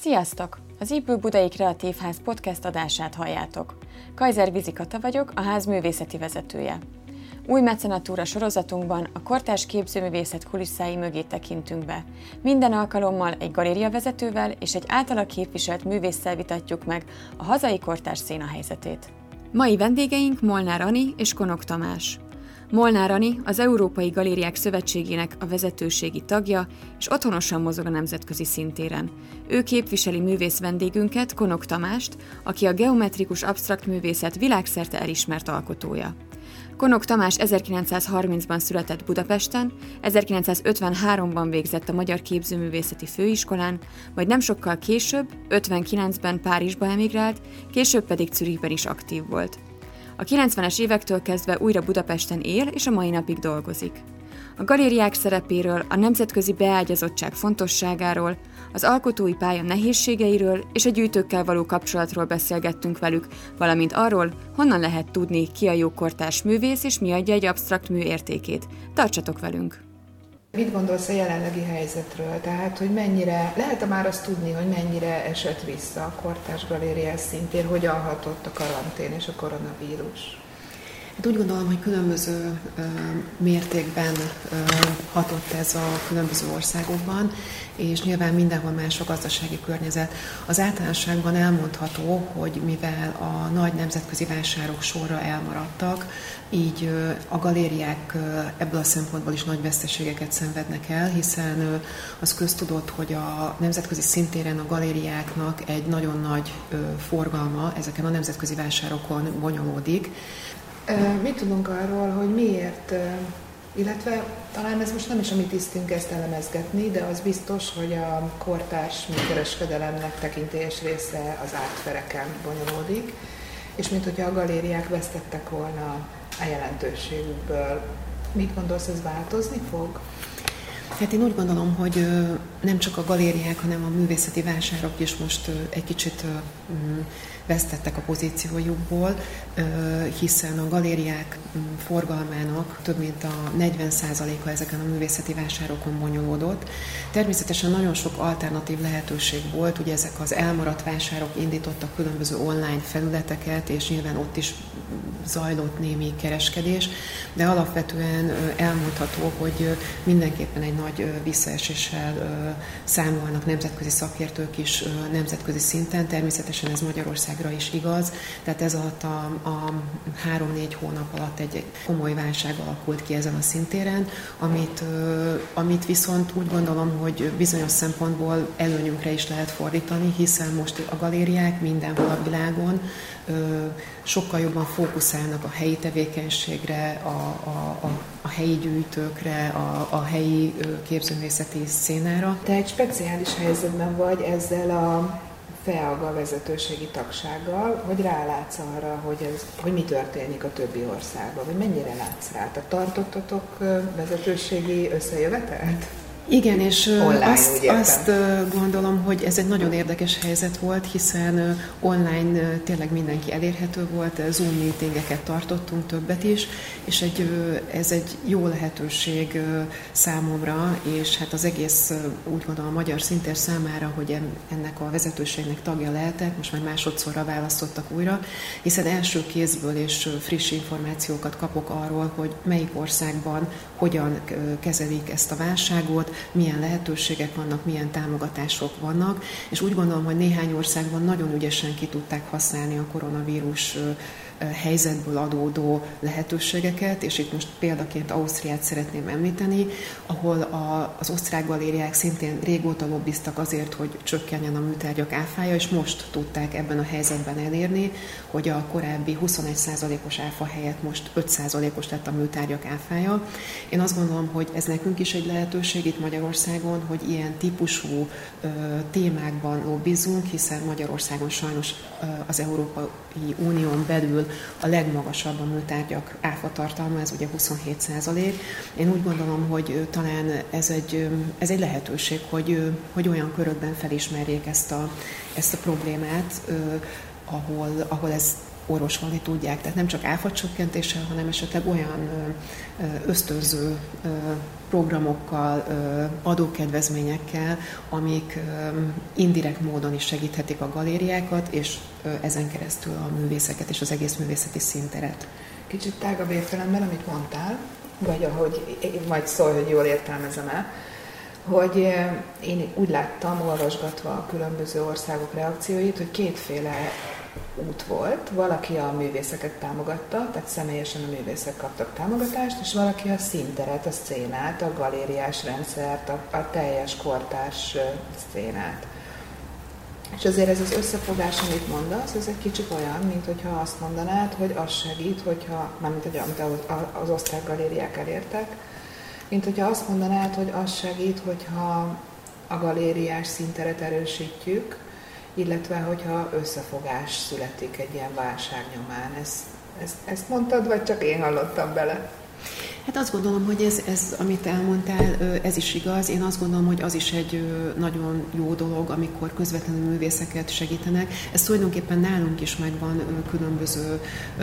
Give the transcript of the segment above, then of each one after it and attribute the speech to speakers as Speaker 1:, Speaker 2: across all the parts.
Speaker 1: Sziasztok! Az Ipő Budai Kreatív Ház podcast adását halljátok. Kajzer Vizikata vagyok, a ház művészeti vezetője. Új mecenatúra sorozatunkban a kortárs képzőművészet kulisszái mögé tekintünk be. Minden alkalommal egy galéria vezetővel és egy általa képviselt művésszel vitatjuk meg a hazai kortárs széna helyzetét. Mai vendégeink Molnár Ani és Konok Tamás. Molnár Ani az Európai Galériák Szövetségének a vezetőségi tagja, és otthonosan mozog a nemzetközi szintéren. Ő képviseli művész vendégünket, Konok Tamást, aki a geometrikus absztrakt művészet világszerte elismert alkotója. Konok Tamás 1930-ban született Budapesten, 1953-ban végzett a Magyar Képzőművészeti Főiskolán, majd nem sokkal később, 59-ben Párizsba emigrált, később pedig Zürichben is aktív volt. A 90-es évektől kezdve újra Budapesten él, és a mai napig dolgozik. A galériák szerepéről, a nemzetközi beágyazottság fontosságáról, az alkotói pálya nehézségeiről és a gyűjtőkkel való kapcsolatról beszélgettünk velük, valamint arról, honnan lehet tudni, ki a jó kortárs művész és mi adja egy absztrakt mű értékét. Tartsatok velünk!
Speaker 2: Mit gondolsz a jelenlegi helyzetről? Tehát, hogy mennyire, lehet-e már azt tudni, hogy mennyire esett vissza a kortárs galériás szintén, hogyan hatott a karantén és a koronavírus?
Speaker 3: Hát úgy gondolom, hogy különböző ö, mértékben ö, hatott ez a különböző országokban, és nyilván mindenhol más a gazdasági környezet. Az általánosságban elmondható, hogy mivel a nagy nemzetközi vásárok sorra elmaradtak, így ö, a galériák ö, ebből a szempontból is nagy veszteségeket szenvednek el, hiszen ö, az köztudott, hogy a nemzetközi szintéren a galériáknak egy nagyon nagy ö, forgalma ezeken a nemzetközi vásárokon bonyolódik,
Speaker 2: Mit tudunk arról, hogy miért, illetve talán ez most nem is a mi tisztünk ezt elemezgetni, de az biztos, hogy a kortárs műkereskedelemnek tekintélyes része az átfereken bonyolódik, és mint hogyha a galériák vesztettek volna a jelentőségükből. Mit gondolsz, ez változni fog?
Speaker 3: Hát én úgy gondolom, hogy nem csak a galériák, hanem a művészeti vásárok is most egy kicsit vesztettek a pozíciójukból, hiszen a galériák forgalmának több mint a 40%-a ezeken a művészeti vásárokon bonyolódott. Természetesen nagyon sok alternatív lehetőség volt, ugye ezek az elmaradt vásárok indítottak különböző online felületeket, és nyilván ott is zajlott némi kereskedés, de alapvetően elmondható, hogy mindenképpen egy nagy visszaeséssel számolnak nemzetközi szakértők is nemzetközi szinten, természetesen ez Magyarországra is igaz, tehát ez alatt a, a három-négy hónap alatt egy komoly válság alakult ki ezen a szintéren, amit, amit viszont úgy gondolom, hogy bizonyos szempontból előnyünkre is lehet fordítani, hiszen most a galériák mindenhol a világon sokkal jobban fókuszálnak a helyi tevékenységre, a, a, a, a helyi gyűjtőkre, a, a helyi képzőművészeti szénára.
Speaker 2: Te egy speciális helyzetben vagy ezzel a FEAGA vezetőségi tagsággal, hogy rálátsz arra, hogy, ez, hogy mi történik a többi országban, vagy mennyire látsz rá? Tehát tartottatok vezetőségi összejövetelt?
Speaker 3: Igen, és online, azt, azt gondolom, hogy ez egy nagyon érdekes helyzet volt, hiszen online tényleg mindenki elérhető volt, Zoom meetingeket tartottunk, többet is, és egy, ez egy jó lehetőség számomra, és hát az egész, úgy gondolom, a magyar szintér számára, hogy ennek a vezetőségnek tagja lehetek, most már másodszorra választottak újra, hiszen első kézből és friss információkat kapok arról, hogy melyik országban hogyan kezelik ezt a válságot, milyen lehetőségek vannak, milyen támogatások vannak, és úgy gondolom, hogy néhány országban nagyon ügyesen ki tudták használni a koronavírus helyzetből adódó lehetőségeket, és itt most példaként Ausztriát szeretném említeni, ahol a, az osztrák galériák szintén régóta lobbiztak azért, hogy csökkenjen a műtárgyak áfája, és most tudták ebben a helyzetben elérni, hogy a korábbi 21%-os áfa helyett most 5%-os lett a műtárgyak áfája. Én azt gondolom, hogy ez nekünk is egy lehetőség itt Magyarországon, hogy ilyen típusú ö, témákban lobbizunk, hiszen Magyarországon sajnos ö, az Európai Unión belül a legmagasabb a műtárgyak áfa tartalma, ez ugye 27 százalék. Én úgy gondolom, hogy talán ez egy, ez egy lehetőség, hogy, hogy olyan körökben felismerjék ezt a, ezt a problémát, ahol, ahol ez orvosolni tudják. Tehát nem csak áfacsökkentéssel, hanem esetleg olyan ösztönző programokkal, adókedvezményekkel, amik indirekt módon is segíthetik a galériákat, és ezen keresztül a művészeket és az egész művészeti szinteret.
Speaker 2: Kicsit tágabb értelemben, amit mondtál, vagy ahogy majd szól, hogy jól értelmezem el, hogy én úgy láttam, olvasgatva a különböző országok reakcióit, hogy kétféle út volt. Valaki a művészeket támogatta, tehát személyesen a művészek kaptak támogatást, és valaki a színteret, a szcénát, a galériás rendszert, a, a teljes kortárs szcénát. És azért ez az összefogás, amit mondasz, ez egy kicsit olyan, mint hogyha azt mondanád, hogy az segít, hogyha, mármint hogy amit az osztrák galériák elértek, mint hogyha azt mondanád, hogy az segít, hogyha a galériás szinteret erősítjük, illetve hogyha összefogás születik egy ilyen válság nyomán. Ez, ez, ezt mondtad, vagy csak én hallottam bele?
Speaker 3: Hát azt gondolom, hogy ez, ez, amit elmondtál, ez is igaz. Én azt gondolom, hogy az is egy nagyon jó dolog, amikor közvetlenül művészeket segítenek. Ez tulajdonképpen nálunk is megvan különböző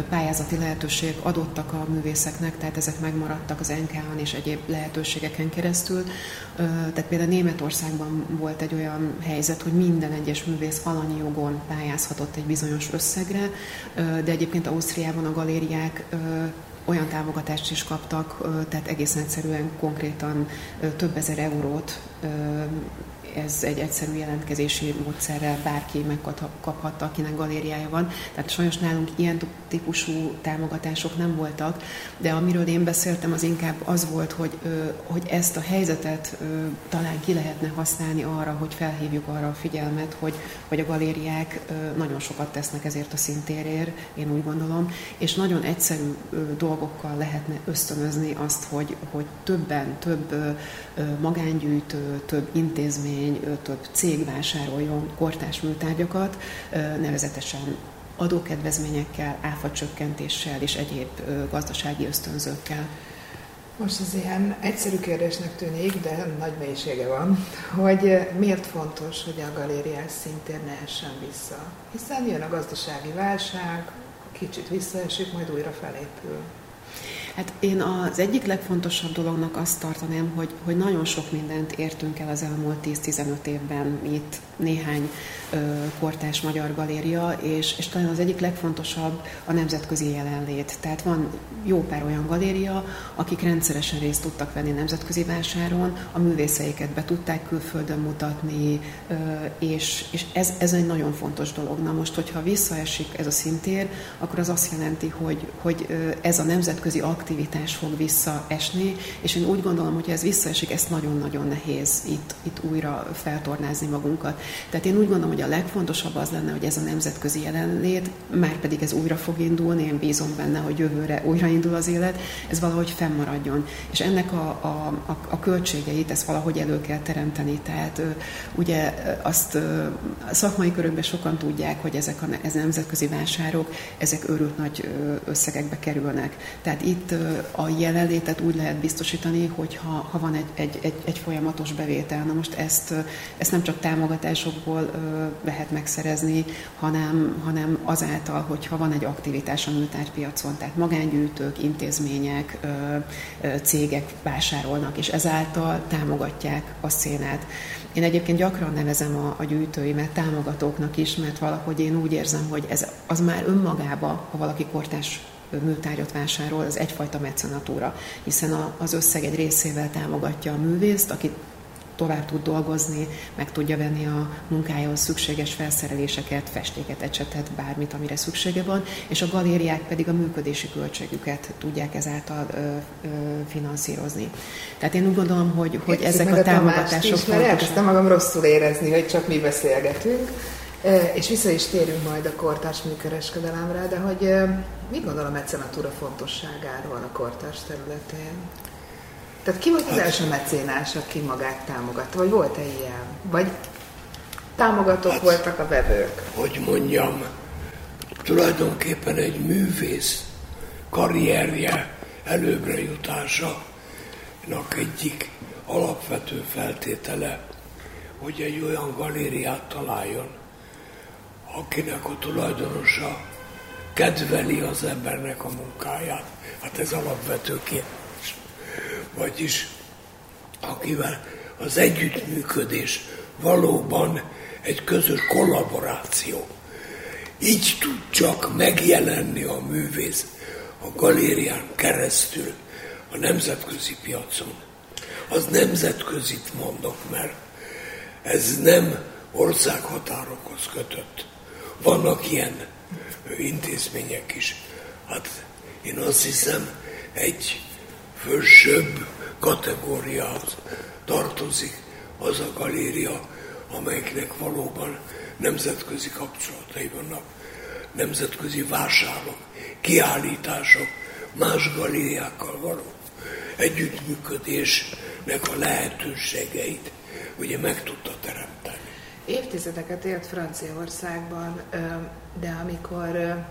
Speaker 3: pályázati lehetőség adottak a művészeknek, tehát ezek megmaradtak az NK-on és egyéb lehetőségeken keresztül. Tehát például Németországban volt egy olyan helyzet, hogy minden egyes művész alanyi jogon pályázhatott egy bizonyos összegre, de egyébként Ausztriában a galériák olyan támogatást is kaptak, tehát egészen egyszerűen konkrétan több ezer eurót ez egy egyszerű jelentkezési módszerrel bárki megkaphatta, akinek galériája van. Tehát sajnos nálunk ilyen típusú támogatások nem voltak, de amiről én beszéltem, az inkább az volt, hogy, hogy ezt a helyzetet talán ki lehetne használni arra, hogy felhívjuk arra a figyelmet, hogy, hogy a galériák nagyon sokat tesznek ezért a szintérért, én úgy gondolom, és nagyon egyszerű dolgokkal lehetne ösztönözni azt, hogy, hogy többen, több magángyűjtő, több intézmény, több cég vásároljon kortás műtárgyakat, nevezetesen adókedvezményekkel, áfacsökkentéssel és egyéb gazdasági ösztönzőkkel.
Speaker 2: Most ez ilyen egyszerű kérdésnek tűnik, de nagy mélysége van, hogy miért fontos, hogy a galériás szintén ne essen vissza. Hiszen jön a gazdasági válság, kicsit visszaesik, majd újra felépül.
Speaker 3: Hát én az egyik legfontosabb dolognak azt tartanám, hogy, hogy nagyon sok mindent értünk el az elmúlt 10-15 évben itt néhány ö, kortás magyar galéria, és, és talán az egyik legfontosabb a nemzetközi jelenlét. Tehát van jó pár olyan galéria, akik rendszeresen részt tudtak venni nemzetközi vásáron, a művészeiket be tudták külföldön mutatni, ö, és, és ez, ez egy nagyon fontos dolog. Na most, hogyha visszaesik ez a szintér, akkor az azt jelenti, hogy, hogy ez a nemzetközi aktivitás fog visszaesni, és én úgy gondolom, hogy ez visszaesik, ezt nagyon-nagyon nehéz itt, itt újra feltornázni magunkat. Tehát én úgy gondolom, hogy a legfontosabb az lenne, hogy ez a nemzetközi jelenlét, már pedig ez újra fog indulni, én bízom benne, hogy jövőre újraindul az élet, ez valahogy fennmaradjon. És ennek a, a, a, a költségeit, ezt valahogy elő kell teremteni. Tehát ugye azt a szakmai körökben sokan tudják, hogy ezek a, ez nemzetközi vásárok, ezek őrült nagy összegekbe kerülnek. Tehát itt a jelenlétet úgy lehet biztosítani, hogy ha, van egy, egy, egy, egy folyamatos bevétel. Na most ezt, ezt nem csak támogatásokból lehet megszerezni, hanem, hanem azáltal, hogyha van egy aktivitás a műtárgypiacon, tehát magángyűjtők, intézmények, cégek vásárolnak, és ezáltal támogatják a szénát. Én egyébként gyakran nevezem a, a gyűjtőimet támogatóknak is, mert valahogy én úgy érzem, hogy ez az már önmagába, ha valaki kortás műtárgyat vásárol, az egyfajta mecenatúra, hiszen az összeg egy részével támogatja a művészt, aki tovább tud dolgozni, meg tudja venni a munkájához szükséges felszereléseket, festéket, ecsetet, bármit, amire szüksége van, és a galériák pedig a működési költségüket tudják ezáltal ö, ö, finanszírozni. Tehát én úgy gondolom, hogy, hogy ezek a, a támogatások
Speaker 2: is, mert elkezdtem magam rosszul érezni, hogy csak mi beszélgetünk, és vissza is térünk majd a kortárs műkereskedelemre, de hogy mit gondol a mecenatúra fontosságáról a kortárs területén? Tehát ki volt az hát, első mecénás, aki magát támogatta? Vagy volt-e ilyen? Vagy támogatók hát, voltak a vevők?
Speaker 4: Hogy mondjam, tulajdonképpen egy művész karrierje előbbre jutása egyik alapvető feltétele, hogy egy olyan galériát találjon, akinek a tulajdonosa kedveli az embernek a munkáját. Hát ez alapvető kérdés. Vagyis akivel az együttműködés valóban egy közös kollaboráció. Így tud csak megjelenni a művész a galérián keresztül a nemzetközi piacon. Az nemzetközit mondok, mert ez nem országhatárokhoz kötött. Vannak ilyen intézmények is. Hát én azt hiszem, egy fősőbb kategóriához tartozik az a galéria, amelyiknek valóban nemzetközi kapcsolatai vannak, nemzetközi vásárok, kiállítások, más galériákkal való együttműködésnek a lehetőségeit ugye meg tudta teremteni.
Speaker 2: Évtizedeket élt Franciaországban, de amikor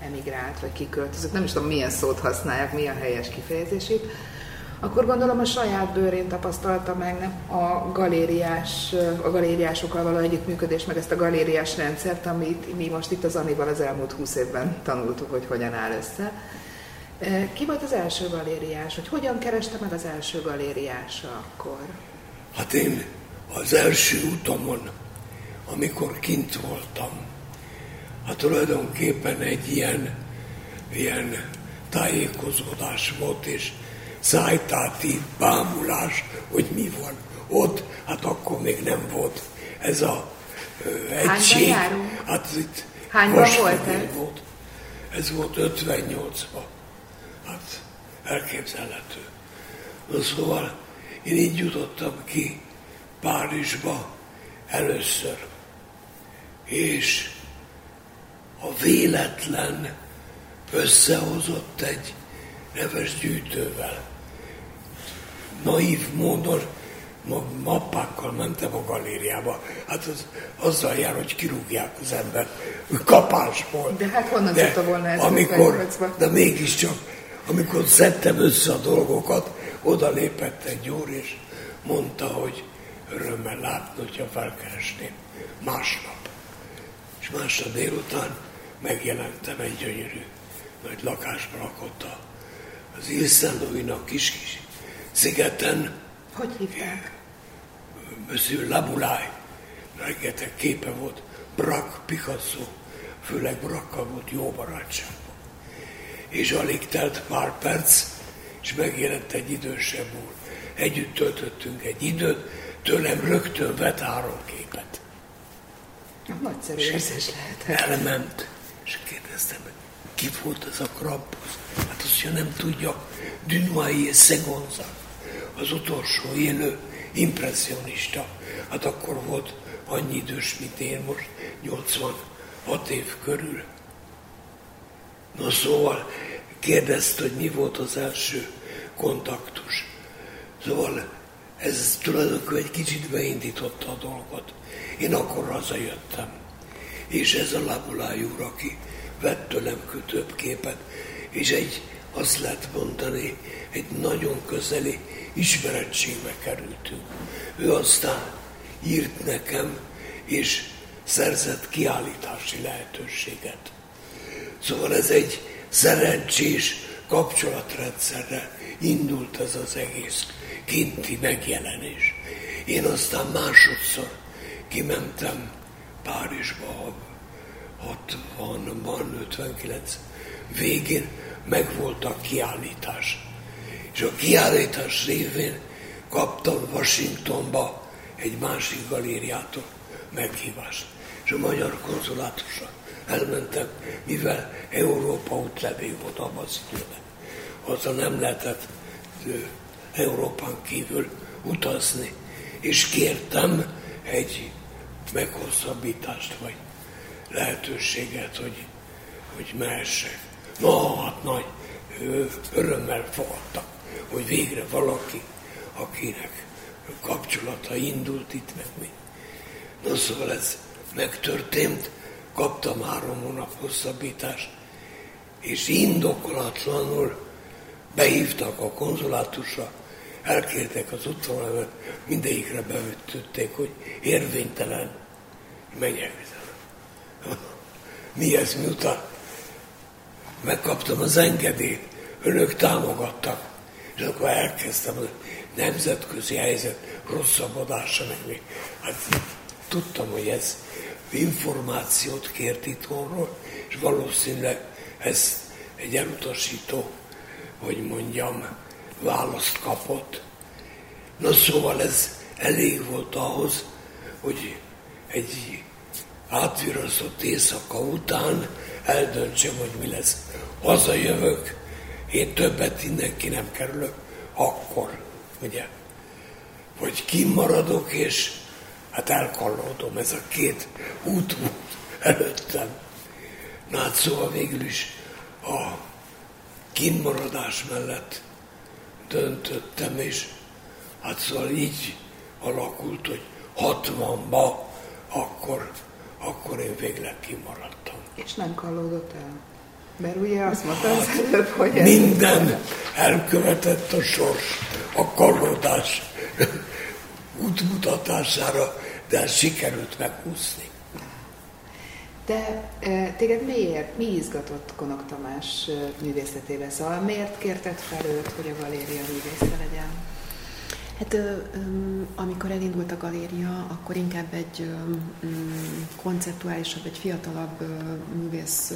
Speaker 2: emigrált, vagy kiköltözött, nem is tudom milyen szót használják, mi a helyes kifejezését, akkor gondolom a saját bőrén tapasztalta meg nem, a, galériás, a galériásokkal való együttműködés, meg ezt a galériás rendszert, amit mi most itt az Anival az elmúlt húsz évben tanultuk, hogy hogyan áll össze. Ki volt az első galériás, hogy hogyan kereste meg az első galériása akkor?
Speaker 4: Hát én az első utamon, amikor kint voltam, hát tulajdonképpen egy ilyen, ilyen tájékozódás volt, és szájtáti bámulás, hogy mi van ott, hát akkor még nem volt ez a ö, egység. Hát itt
Speaker 2: Hányban volt ez?
Speaker 4: Volt. Ez volt 58-ban. Hát elképzelhető. Na szóval én így jutottam ki Párizsba először. És a véletlen összehozott egy neves gyűjtővel naív módon mappákkal mentem a galériába. Hát az, azzal jár, hogy kirúgják az ember kapásból.
Speaker 2: De hát honnan de tudta volna ezt
Speaker 4: amikor, De mégiscsak, amikor szedtem össze a dolgokat, oda lépett egy úr, és mondta, hogy örömmel látni, hogyha felkeresném másnap. És másnap délután megjelentem egy gyönyörű nagy lakásban lakott az Ilszendovinak kis kis szigeten.
Speaker 2: Hogy hívták?
Speaker 4: Monsieur Labulai. Rengeteg képe volt. Brak, Picasso, főleg Brakkal volt jó barátságban. És alig telt pár perc, és megjelent egy idősebb úr. Együtt töltöttünk egy időt, tőlem rögtön vett három képet.
Speaker 2: Nagyszerű érzés lehet.
Speaker 4: Elment, és kérdeztem, ki volt ez a Krampus? Hát azt, hogy nem tudja, Dunois és Szegonzak az utolsó élő impressionista. Hát akkor volt annyi idős, mint én most, 86 év körül. Na szóval kérdezte, hogy mi volt az első kontaktus. Szóval ez tulajdonképpen egy kicsit beindította a dolgot. Én akkor hazajöttem. És ez a Labuláj úr, aki vett tőlem több képet, és egy, azt lehet mondani, egy nagyon közeli ismerettségbe kerültünk. Ő aztán írt nekem, és szerzett kiállítási lehetőséget. Szóval ez egy szerencsés kapcsolatrendszerre indult ez az egész kinti megjelenés. Én aztán másodszor kimentem Párizsba 60-ban, 59 végén megvolt a kiállítás és a kiállítás révén kaptam Washingtonba egy másik galériától meghívást. És a magyar konzulátusra elmentem, mivel Európa útlevél volt abban az időben. Azzal nem lehetett Európán kívül utazni. És kértem egy meghosszabbítást, vagy lehetőséget, hogy, hogy mehessek. Na, hát nagy örömmel fogadtak hogy végre valaki, akinek kapcsolata indult itt meg mi. Na szóval ez megtörtént, kaptam három hónap hosszabbítást, és indokolatlanul behívtak a konzulátusra, elkértek az útvonalat, mindegyikre beütötték, hogy érvénytelen, menjek. Mi ez miután megkaptam az engedélyt, önök támogattak, és akkor elkezdtem a nemzetközi helyzet rosszabbodása, meg. Hát tudtam, hogy ez információt kért itthonról, és valószínűleg ez egy elutasító, hogy mondjam, választ kapott. Na szóval ez elég volt ahhoz, hogy egy átviraszott éjszaka után eldöntsem, hogy mi lesz. Hazajövök, én többet mindenki nem kerülök, akkor, ugye? Vagy kimaradok, és hát elkallódom, ez a két út volt előttem. Na hát szóval végül is a kinmaradás mellett döntöttem, és hát szóval így alakult, hogy 60-ba akkor, akkor én végleg kimaradtam.
Speaker 2: És nem kallódott el? Mert ugye azt mondta az hát, előbb, hogy...
Speaker 4: Minden elkövetett a sors, a kallódás útmutatására, de sikerült meghúzni.
Speaker 2: De e, téged miért, mi izgatott Konok Tamás művészetébe? Szóval miért kérted fel őt, hogy a galéria művésze legyen?
Speaker 3: Hát amikor elindult a galéria, akkor inkább egy konceptuálisabb, egy fiatalabb művész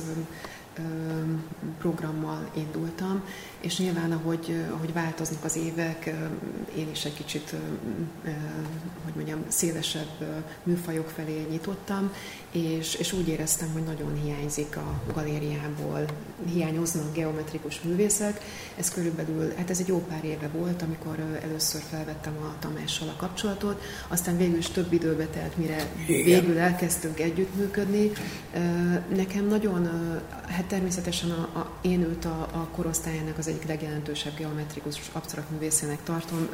Speaker 3: programmal indultam, és nyilván, ahogy, ahogy változnak az évek, én is egy kicsit, hogy mondjam, szélesebb műfajok felé nyitottam, és, és úgy éreztem, hogy nagyon hiányzik a galériából, hiányoznak geometrikus művészek. Ez körülbelül, hát ez egy jó pár éve volt, amikor először felvettem a Tamással a kapcsolatot, aztán végül is több időbe telt, mire Igen. végül elkezdtünk együttműködni. Nekem nagyon, hát természetesen a, a, én őt a, a korosztályának az egyik legjelentősebb geometrikus absztrakt művészének tartom.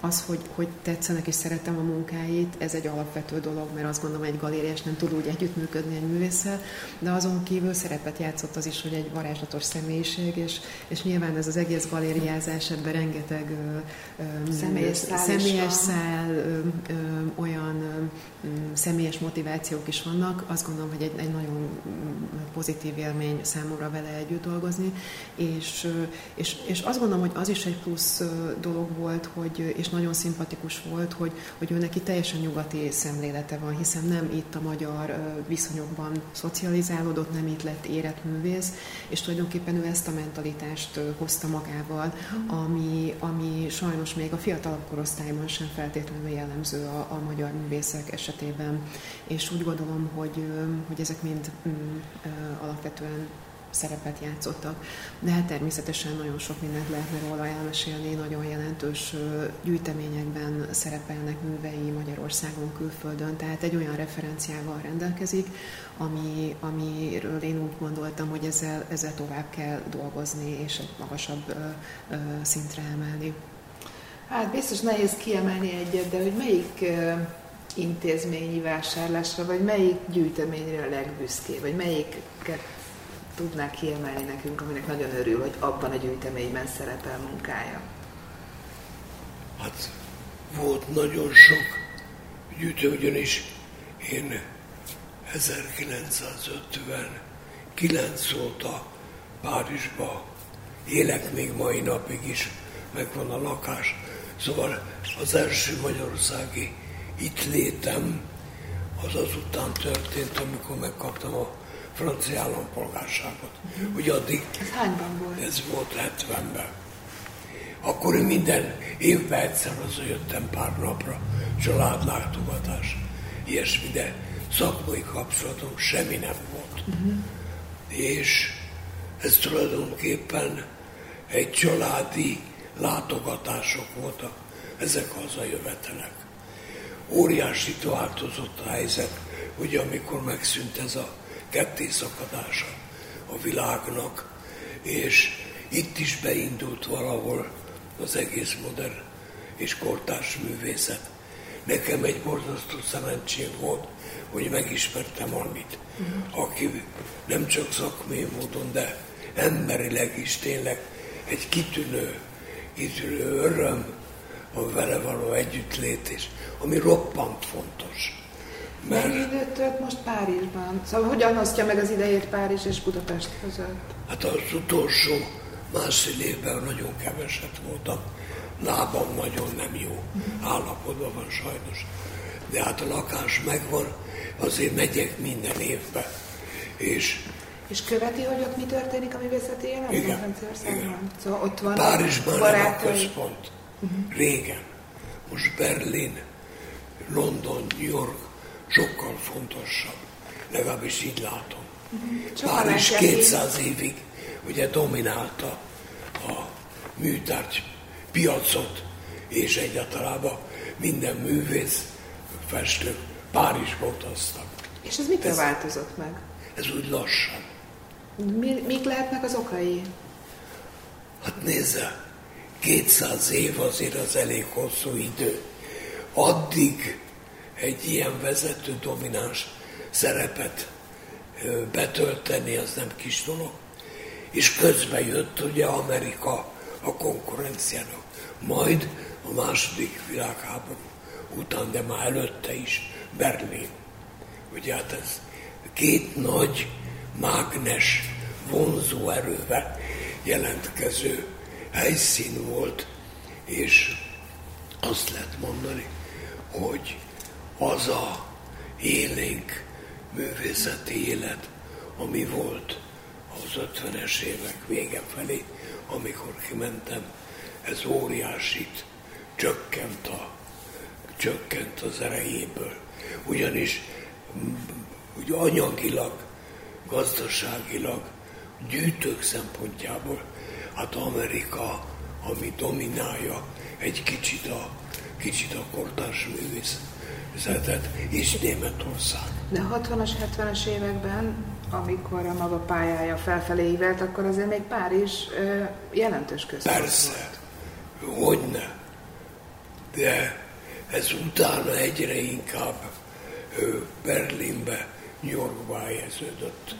Speaker 3: Az, hogy, hogy tetszenek és szeretem a munkáit, ez egy alapvető dolog, mert azt gondolom, egy galériás nem tud úgy együttműködni egy művésszel, de azon kívül szerepet játszott az is, hogy egy varázslatos személyiség, és, és nyilván ez az egész galériázás, ebben rengeteg
Speaker 2: ö, személyes,
Speaker 3: személyes szál, ö, ö, olyan ö, személyes motivációk is vannak. Azt gondolom, hogy egy, egy nagyon pozitív élmény számomra vele együtt dolgozni, és, és, és azt gondolom, hogy az is egy plusz dolog volt, hogy, és nagyon szimpatikus volt, hogy, hogy ő neki teljesen nyugati szemlélete van, hiszen nem itt a magyar viszonyokban szocializálódott, nem itt lett érett művész, és tulajdonképpen ő ezt a mentalitást hozta magával, ami, ami sajnos még a fiatalabb korosztályban sem feltétlenül jellemző a, a magyar művészek esetében. És úgy gondolom, hogy, hogy ezek mind mm, alapvetően szerepet játszottak. De hát természetesen nagyon sok mindent lehetne róla elmesélni, nagyon jelentős gyűjteményekben szerepelnek művei Magyarországon, külföldön, tehát egy olyan referenciával rendelkezik, ami, amiről én úgy gondoltam, hogy ezzel, ezzel tovább kell dolgozni, és egy magasabb ö, ö, szintre emelni.
Speaker 2: Hát biztos nehéz kiemelni egyet, de hogy melyik ö, intézményi vásárlásra, vagy melyik gyűjteményre a legbüszkébb, vagy melyiket tudná kiemelni nekünk, aminek nagyon örül, hogy abban a gyűjteményben szerepel munkája?
Speaker 4: Hát volt nagyon sok gyűjtő, ugyanis én 1959 óta Párizsba élek még mai napig is, megvan a lakás. Szóval az első magyarországi itt létem az azután történt, amikor megkaptam a francia állampolgárságot. Hogy addig...
Speaker 2: Ez hányban volt?
Speaker 4: Ez volt 70-ben. Akkor minden évben egyszer jöttem pár napra, családlátogatás, ilyesmi, de szakmai kapcsolatom semmi nem volt. Uh-huh. És ez tulajdonképpen egy családi látogatások voltak, ezek hazajövetelek. Óriási változott a helyzet, hogy amikor megszűnt ez a ketté szakadása a világnak, és itt is beindult valahol az egész modern és kortárs művészet. Nekem egy borzasztó szerencsém volt, hogy megismertem Annit, aki nem csak szakmai módon, de emberileg is tényleg egy kitűnő, kitűnő öröm a vele való együttlét, és ami roppant fontos.
Speaker 2: Mert... Mennyi időt tölt most Párizsban? Szóval hogyan osztja meg az idejét Párizs és Budapest között?
Speaker 4: Hát az utolsó másfél évben nagyon keveset voltam. Lábam nagyon nem jó állapotban van sajnos. De hát a lakás megvan, azért megyek minden évben. És
Speaker 2: és követi, hogy ott mi történik a művészeti életben
Speaker 4: igen,
Speaker 2: Franciaországban? Szóval ott van
Speaker 4: Párizsban nem a központ. Uh-huh. Régen. Most Berlin, London, New York sokkal fontosabb. Legalábbis így látom. Uh-huh. Párizs 200 évig ugye dominálta a műtárgy piacot, és egyáltalán minden művész, festő Párizsba utaztak.
Speaker 2: És ez mitől ez, változott meg?
Speaker 4: Ez úgy lassan.
Speaker 2: Mi, mik lehetnek az okai?
Speaker 4: Hát nézze, 200 év azért az elég hosszú idő. Addig egy ilyen vezető domináns szerepet betölteni, az nem kis dolog. És közben jött ugye Amerika a konkurenciának. Majd a második világháború után, de már előtte is Berlin. Ugye hát ez két nagy mágnes vonzó erővel jelentkező helyszín volt, és azt lehet mondani, hogy az a élénk művészeti élet, ami volt az 50-es évek vége felé, amikor kimentem, ez óriásit csökkent, a, csökkent az erejéből. Ugyanis úgy anyagilag, gazdaságilag, gyűjtők szempontjából, hát Amerika, ami dominálja egy kicsit a, kicsit a kortárs művészetet, és Németország.
Speaker 2: De 60-as, 70-es években, amikor a maga pályája felfelé ívelt, akkor azért még Párizs ö, jelentős központ
Speaker 4: Persze, volt. hogyne. De ez utána egyre inkább ö, Berlinbe New Yorkba helyeződött.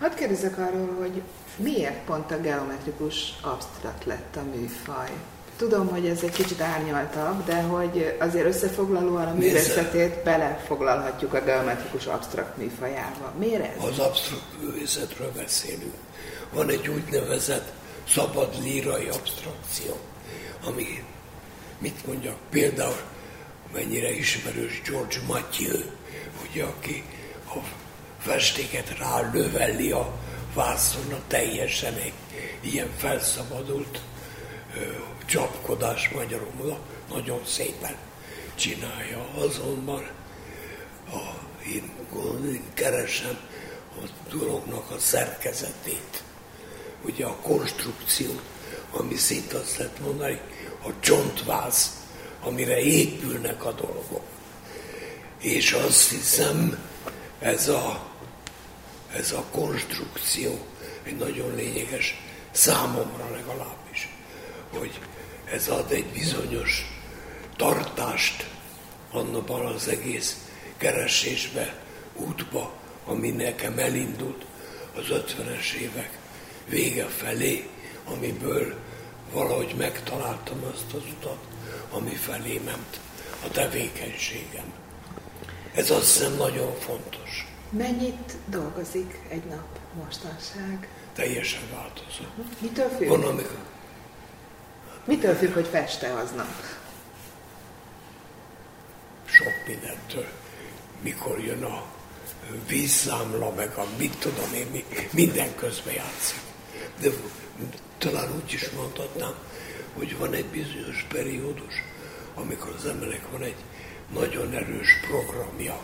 Speaker 2: Hadd kérdezek arról, hogy miért pont a geometrikus absztrakt lett a műfaj? Tudom, hogy ez egy kicsit árnyaltabb, de hogy azért összefoglalóan a művészetét belefoglalhatjuk a geometrikus absztrakt műfajába. Miért ez?
Speaker 4: Az absztrakt művészetről beszélünk. Van egy úgynevezett szabad lírai abstrakció, ami, mit mondjak, például mennyire ismerős George Mathieu, ugye, aki a festéket rá lövelli a vászonra teljesen egy ilyen felszabadult ö, csapkodás magyarul, nagyon szépen csinálja. Azonban a, én, én keresem a dolognak a szerkezetét, ugye a konstrukciót, ami szinte azt lehet mondani, a csontváz, amire épülnek a dolgok. És azt hiszem, ez a, ez a konstrukció egy nagyon lényeges, számomra legalábbis, hogy ez ad egy bizonyos tartást annak az egész keresésbe, útba, ami nekem elindult az 50-es évek vége felé, amiből valahogy megtaláltam azt az utat, ami felé ment a tevékenységem. Ez azt hiszem nagyon fontos.
Speaker 2: Mennyit dolgozik egy nap mostanság?
Speaker 4: Teljesen változó.
Speaker 2: Mitől függ? Van, amikor... Mitől függ, hogy feste aznap?
Speaker 4: Sok mindentől. Mikor jön a vízszámla, meg a mit tudom én, mi, minden közben játszik. De talán úgy is mondhatnám, hogy van egy bizonyos periódus, amikor az emberek van egy nagyon erős programja,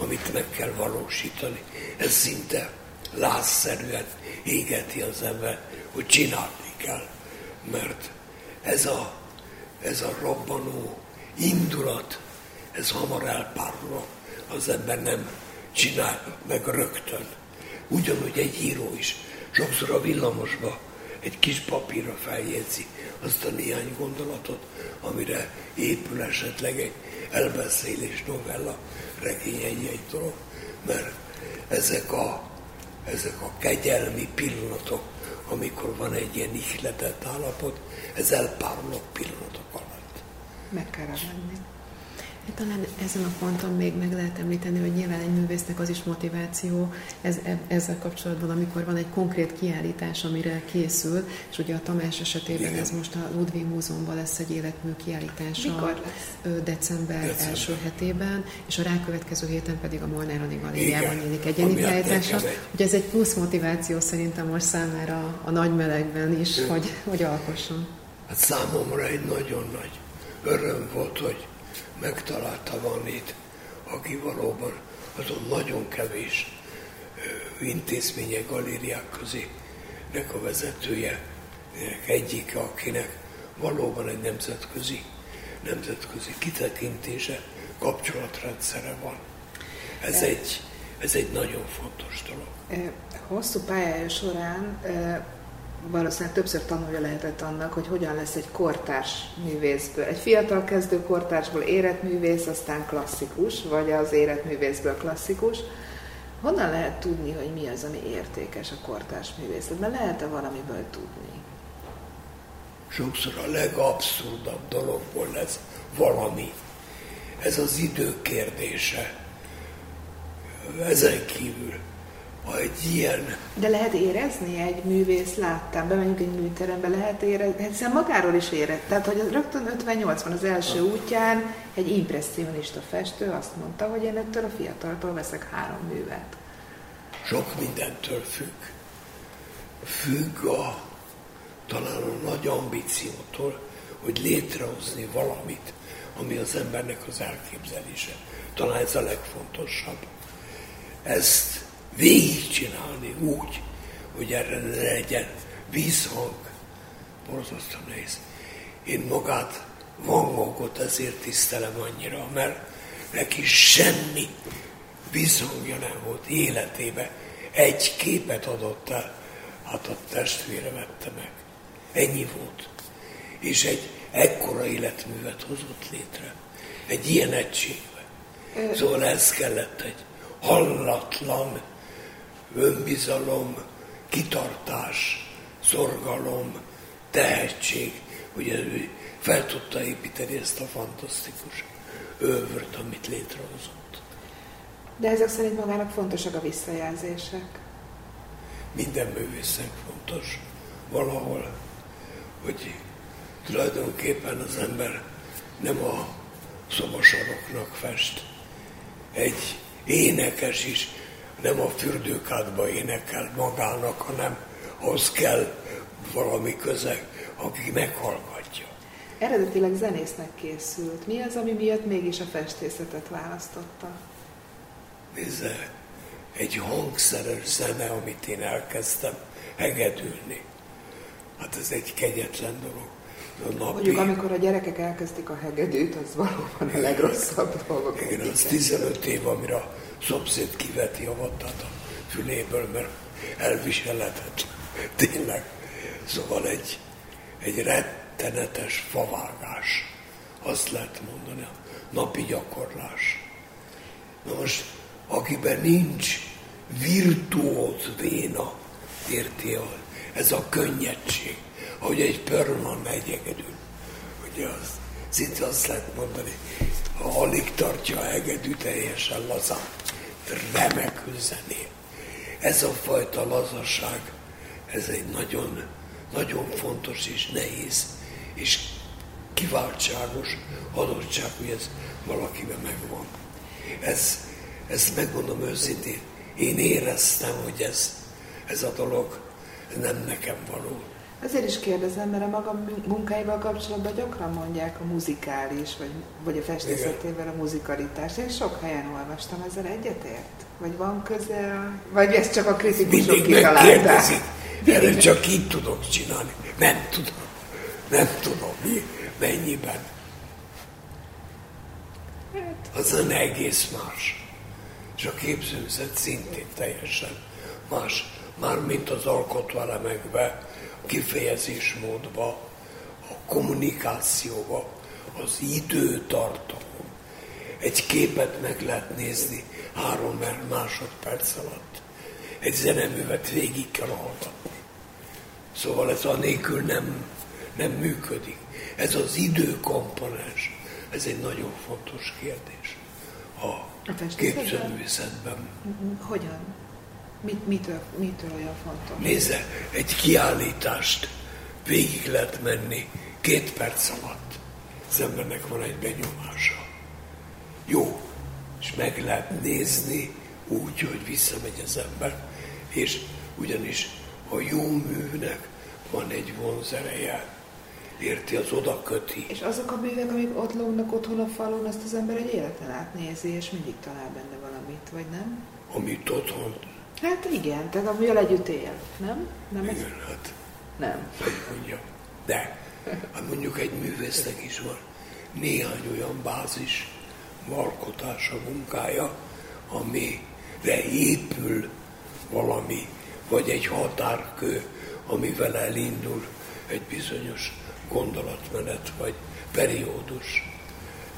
Speaker 4: amit meg kell valósítani. Ez szinte lázszerűen égeti az ember, hogy csinálni kell. Mert ez a, ez a robbanó indulat, ez hamar elpárol, az ember nem csinál meg rögtön. Ugyanúgy egy író is. Sokszor a villamosba egy kis papírra feljegyzi azt a néhány gondolatot, amire épül esetleg egy elbeszélés novella, regény egy-egy dolog, mert ezek a, ezek a kegyelmi pillanatok, amikor van egy ilyen ihletett állapot, ez elpárolog pillanatok alatt.
Speaker 2: Meg kell venni.
Speaker 3: Talán ezen a ponton még meg lehet említeni, hogy nyilván egy művésznek az is motiváció ez, ezzel kapcsolatban, amikor van egy konkrét kiállítás, amire készül, és ugye a Tamás esetében Igen. ez most a Ludwig Múzeumban lesz egy életmű kiállítása
Speaker 2: Mikor lesz?
Speaker 3: december, december első hetében, és a rákövetkező héten pedig a Molnár galériában nyílik egy kiállítása. Ugye ez egy plusz motiváció szerintem most számára a nagy melegben is, hogy, hogy alkosson.
Speaker 4: Hát számomra egy nagyon nagy öröm volt, hogy megtalálta Vanit, aki valóban azon nagyon kevés intézmények, galériák közé nek a vezetője, egyike, akinek valóban egy nemzetközi, nemzetközi kitekintése, kapcsolatrendszere van. Ez egy, ez egy nagyon fontos dolog.
Speaker 2: Hosszú pályája során valószínűleg többször tanulja lehetett annak, hogy hogyan lesz egy kortárs művészből. Egy fiatal kezdő kortársból éretművész, aztán klasszikus, vagy az éretművészből klasszikus. Honnan lehet tudni, hogy mi az, ami értékes a kortárs művészetben? Lehet-e valamiből tudni?
Speaker 4: Sokszor a legabszurdabb dologból lesz valami. Ez az idő kérdése. Ezen kívül egy ilyen...
Speaker 2: De lehet érezni egy művész láttán, bemegyünk egy műterembe, lehet érezni, hiszen magáról is érett. Tehát, hogy rögtön 58 van az első útján egy impressionista festő azt mondta, hogy én ettől a fiataltól veszek három művet.
Speaker 4: Sok mindentől függ. Függ a talán a nagy ambíciótól, hogy létrehozni valamit, ami az embernek az elképzelése. Talán ez a legfontosabb. Ezt végigcsinálni úgy, hogy erre ne legyen vízhang. Borzasztó nehéz. Én magát Van Goghot ezért tisztelem annyira, mert neki semmi vízhangja nem volt életébe. Egy képet adott el, hát a testvére vette meg. Ennyi volt. És egy ekkora életművet hozott létre. Egy ilyen egységbe. Szóval ez kellett egy hallatlan önbizalom, kitartás, szorgalom, tehetség, hogy ő fel tudta építeni ezt a fantasztikus övört, amit létrehozott.
Speaker 2: De ezek szerint magának fontosak a visszajelzések?
Speaker 4: Minden művésznek fontos valahol, hogy tulajdonképpen az ember nem a szobasaroknak fest. Egy énekes is nem a fürdőkádba énekel magának, hanem az kell valami közeg, aki meghallgatja.
Speaker 2: Eredetileg zenésznek készült. Mi az, ami miatt mégis a festészetet választotta?
Speaker 4: Nézze, egy hangszeres zene, amit én elkezdtem hegedülni. Hát ez egy kegyetlen dolog.
Speaker 2: Napi... Mondjuk, amikor a gyerekek elkezdik a hegedűt, az valóban a legrosszabb dolog.
Speaker 4: Igen, az 15 év, amire a szomszéd kiveti a vattat a füléből, mert elviselhetetlen. Tényleg. Szóval egy, egy rettenetes favágás. Azt lehet mondani, a napi gyakorlás. Na most, akiben nincs virtuóz véna, érti ez a könnyedség, hogy egy Perlman megy egyedül. Ugye az, szinte azt lehet mondani, ha alig tartja a hegedű teljesen lazán, remekül zenél. Ez a fajta lazaság, ez egy nagyon, nagyon fontos és nehéz, és kiváltságos adottság, hogy ez valakiben megvan. Ez, ezt megmondom őszintén, én éreztem, hogy ez, ez a dolog nem nekem való.
Speaker 2: Ezért is kérdezem, mert a maga munkáival kapcsolatban gyakran mondják a muzikális, vagy, vagy a festészetével a muzikalitás. Én sok helyen olvastam, ezzel egyetért? Vagy van köze, vagy ezt csak a kritikusok kitalálták?
Speaker 4: Erre csak így tudok csinálni. Nem tudom. Nem tudom, mi, mennyiben. Az a egész más. És a képzőzet szintén teljesen más. Mármint az alkotvalemekben kifejezésmódba, a kommunikációba, az időtartamon. Egy képet meg lehet nézni három másodperc alatt. Egy zeneművet végig kell hallgatni. Szóval ez a nélkül nem, nem működik. Ez az időkomponens Ez egy nagyon fontos kérdés a, a képzőművészetben.
Speaker 2: Hogyan? Mit, mitől, mitől olyan fontos?
Speaker 4: Nézze, egy kiállítást végig lehet menni két perc alatt. Az embernek van egy benyomása. Jó, és meg lehet nézni úgy, hogy visszamegy az ember, és ugyanis a jó műnek van egy vonzereje, érti, az oda köti.
Speaker 2: És azok a művek, amik ott lógnak otthon a falon, azt az ember egy életen át nézi, és mindig talál benne valamit, vagy nem?
Speaker 4: Amit otthon
Speaker 2: Hát igen, tehát amivel együtt él, nem? nem
Speaker 4: igen, ez? hát
Speaker 2: nem.
Speaker 4: Hogy mondjam. De, hát mondjuk egy művésznek is van néhány olyan bázis alkotása, munkája, amire épül valami, vagy egy határkő, amivel elindul egy bizonyos gondolatmenet, vagy periódus.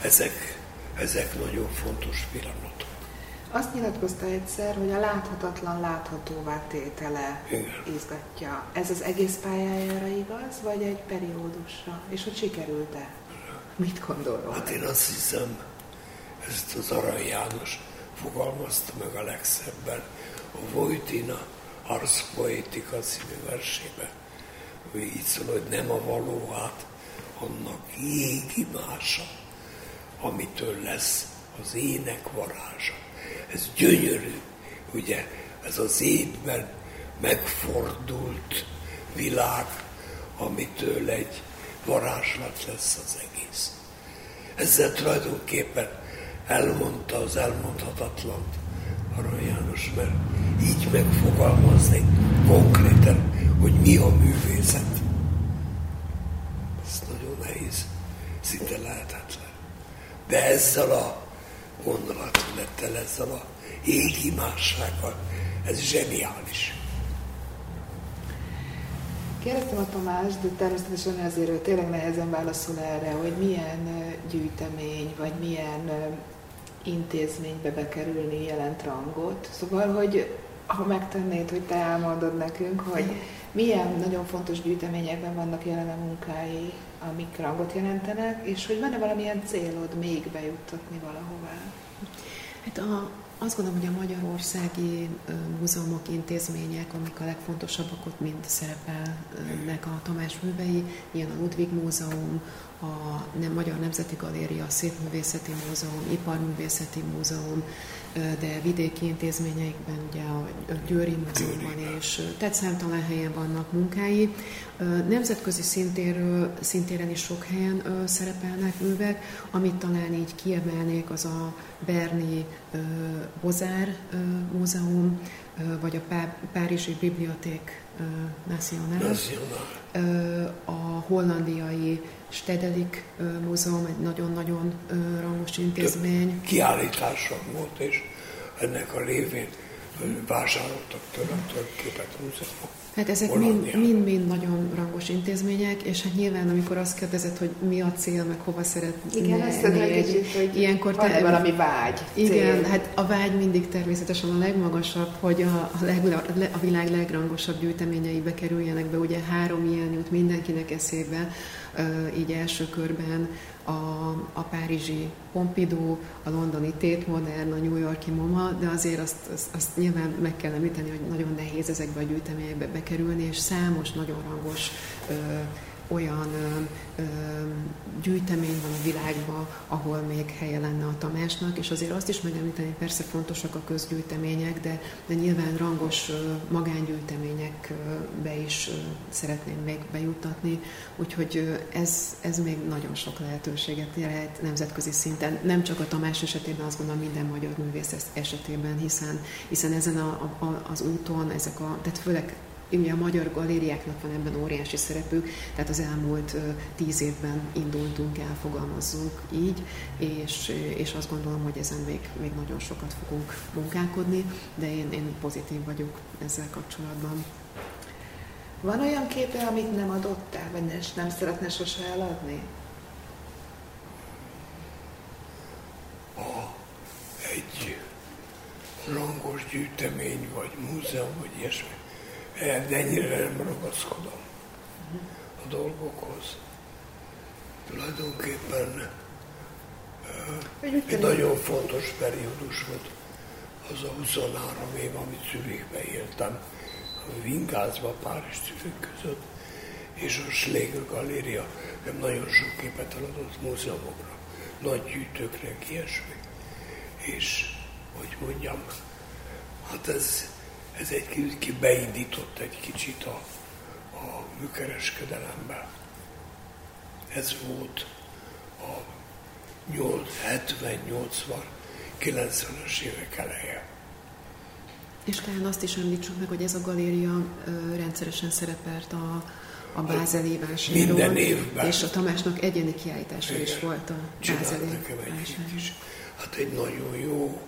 Speaker 4: Ezek, ezek nagyon fontos pillanatok.
Speaker 2: Azt nyilatkozta egyszer, hogy a láthatatlan láthatóvá tétele
Speaker 4: Igen.
Speaker 2: izgatja. Ez az egész pályájára igaz, vagy egy periódusra? És hogy sikerült-e? Mit gondol
Speaker 4: Hát én azt hiszem, ezt az Arany János fogalmazta meg a legszebben a Vojtina Ars Poetica című versébe. Ő így szól, hogy nem a való hát, annak jégi mása, amitől lesz az ének varázsa. Ez gyönyörű, ugye, ez az étben megfordult világ, amitől egy varázslat lesz az egész. Ezzel tulajdonképpen elmondta az elmondhatatlant Arany János, mert így megfogalmazni konkrétan, hogy mi a művészet. Ez nagyon nehéz, szinte lehetetlen. De ezzel a gondolatmenettel, ezzel a égi mássággal, ez zseniális.
Speaker 2: Kérdeztem a Tamás, de természetesen azért tényleg nehezen válaszol erre, hogy milyen gyűjtemény, vagy milyen intézménybe bekerülni jelent rangot. Szóval, hogy ha megtennéd, hogy te elmondod nekünk, hogy milyen nagyon fontos gyűjteményekben vannak jelen a munkái, amik rangot jelentenek, és hogy van-e valamilyen célod még bejuttatni valahová?
Speaker 3: Hát a, azt gondolom, hogy a magyarországi múzeumok, intézmények, amik a legfontosabbak ott mind szerepelnek a Tamás művei, ilyen a Ludwig Múzeum, a nem, Magyar Nemzeti Galéria, a Szépművészeti Múzeum, Iparművészeti Múzeum, de vidéki intézményeikben, ugye a Győri Múzeumban és tehát számtalan helyen vannak munkái. Nemzetközi szintéről, szintéren is sok helyen szerepelnek művek, amit talán így kiemelnék, az a Berni Bozár Múzeum, vagy a Párizsi Biblioték National, a hollandiai Stedelik Múzeum, egy nagyon-nagyon rangos intézmény. Több
Speaker 4: kiállítása volt, és ennek a révén vásároltak tőlem több képet múzeumok.
Speaker 3: Hát ezek mind-mind nagyon rangos intézmények, és hát nyilván, amikor azt kérdezed, hogy mi a cél, meg hova szeretnél
Speaker 2: Igen, ezt egy hogy ilyenkor van te, valami vágy.
Speaker 3: Igen, cél. hát a vágy mindig természetesen a legmagasabb, hogy a, a, leg, a világ legrangosabb gyűjteményeibe kerüljenek be. Ugye három ilyen jut mindenkinek eszébe, így első körben a, a párizsi Pompidou, a londoni Tate Modern, a New Yorki MoMA, de azért azt, azt, azt nyilván meg kell említeni, hogy nagyon nehéz ezekbe a gyűjteményekbe bekerülni, és számos nagyon rangos ö, olyan ö, ö, gyűjtemény van a világban, ahol még helye lenne a Tamásnak, és azért azt is megemlíteni, persze fontosak a közgyűjtemények, de, de nyilván rangos ö, magángyűjteményekbe is ö, szeretném még bejuttatni, úgyhogy ez, ez még nagyon sok lehetőséget jelent nemzetközi szinten, nem csak a Tamás esetében, azt gondolom minden magyar művész esetében, hiszen, hiszen ezen a, a, az úton, ezek a, tehát főleg Ugye a magyar galériáknak van ebben óriási szerepük, tehát az elmúlt tíz évben indultunk el, fogalmazzunk így, és, és azt gondolom, hogy ezen még, még nagyon sokat fogunk munkálkodni, de én, én pozitív vagyok ezzel kapcsolatban.
Speaker 2: Van olyan képe, amit nem adottál, vagy nem szeretne sose eladni?
Speaker 4: A, egy rangos gyűjtemény, vagy múzeum, vagy ilyesmi de ennyire nem ragaszkodom a dolgokhoz. Tulajdonképpen Egy, nagyon fontos periódus volt az a 23 év, amit Zürichbe éltem, a Vingázba, Párizs Zürich között, és a Schlegel Galéria nem nagyon sok képet eladott múzeumokra, nagy gyűjtőkre, ilyesmi. És, hogy mondjam, hát ez, ez egy ki beindított egy kicsit a, a műkereskedelembe. Ez volt a 70, 80, 90-es évek eleje.
Speaker 3: És talán azt is említsük meg, hogy ez a galéria ö, rendszeresen szerepelt a, a Bázeli.
Speaker 4: Minden évben.
Speaker 3: És a Tamásnak egyéni kiállítása Igen. is volt a
Speaker 4: Bázeli is. Hát egy nagyon jó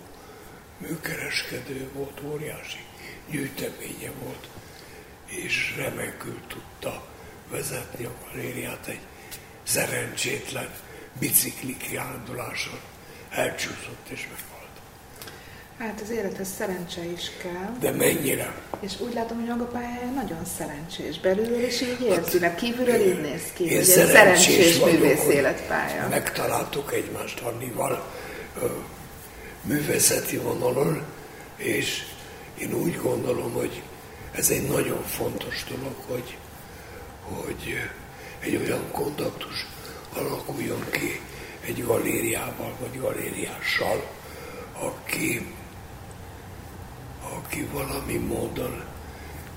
Speaker 4: műkereskedő volt, óriási gyűjteménye volt, és remekül tudta vezetni a galériát egy szerencsétlen bicikli kiánduláson. Elcsúszott és meghalt.
Speaker 2: Hát az élethez szerencse is kell.
Speaker 4: De mennyire?
Speaker 2: És úgy látom, hogy maga pályája nagyon szerencsés. Belülről is így érzi, mert kívülről így néz ki,
Speaker 4: hogy
Speaker 2: egy
Speaker 4: szerencsés
Speaker 2: művész életpálya.
Speaker 4: Megtaláltuk egymást Annival művészeti vonalon, és én úgy gondolom, hogy ez egy nagyon fontos dolog, hogy, hogy egy olyan kontaktus alakuljon ki egy galériával vagy galériással, aki, aki valami módon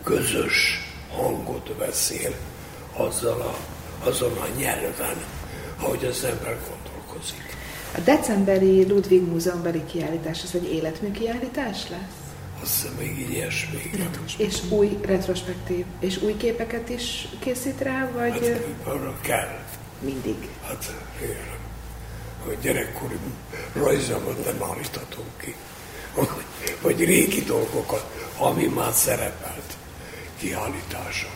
Speaker 4: közös hangot beszél azzal a, azon a nyelven, ahogy az ember gondolkozik.
Speaker 2: A decemberi Ludwig Múzeumbeli kiállítás, az egy életmű kiállítás lesz?
Speaker 4: Azt hiszem még így ilyesmi.
Speaker 2: És új retrospektív, és új képeket is készít rá, vagy? Hát
Speaker 4: arra kell.
Speaker 2: Mindig.
Speaker 4: Hát igen. A gyerekkori rajzomat nem állíthatunk ki. Vagy régi dolgokat, ami már szerepelt kiállításon.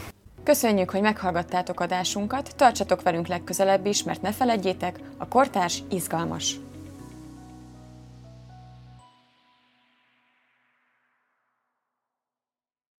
Speaker 1: Köszönjük, hogy meghallgattátok adásunkat, tartsatok velünk legközelebb is, mert ne feledjétek, a kortárs izgalmas.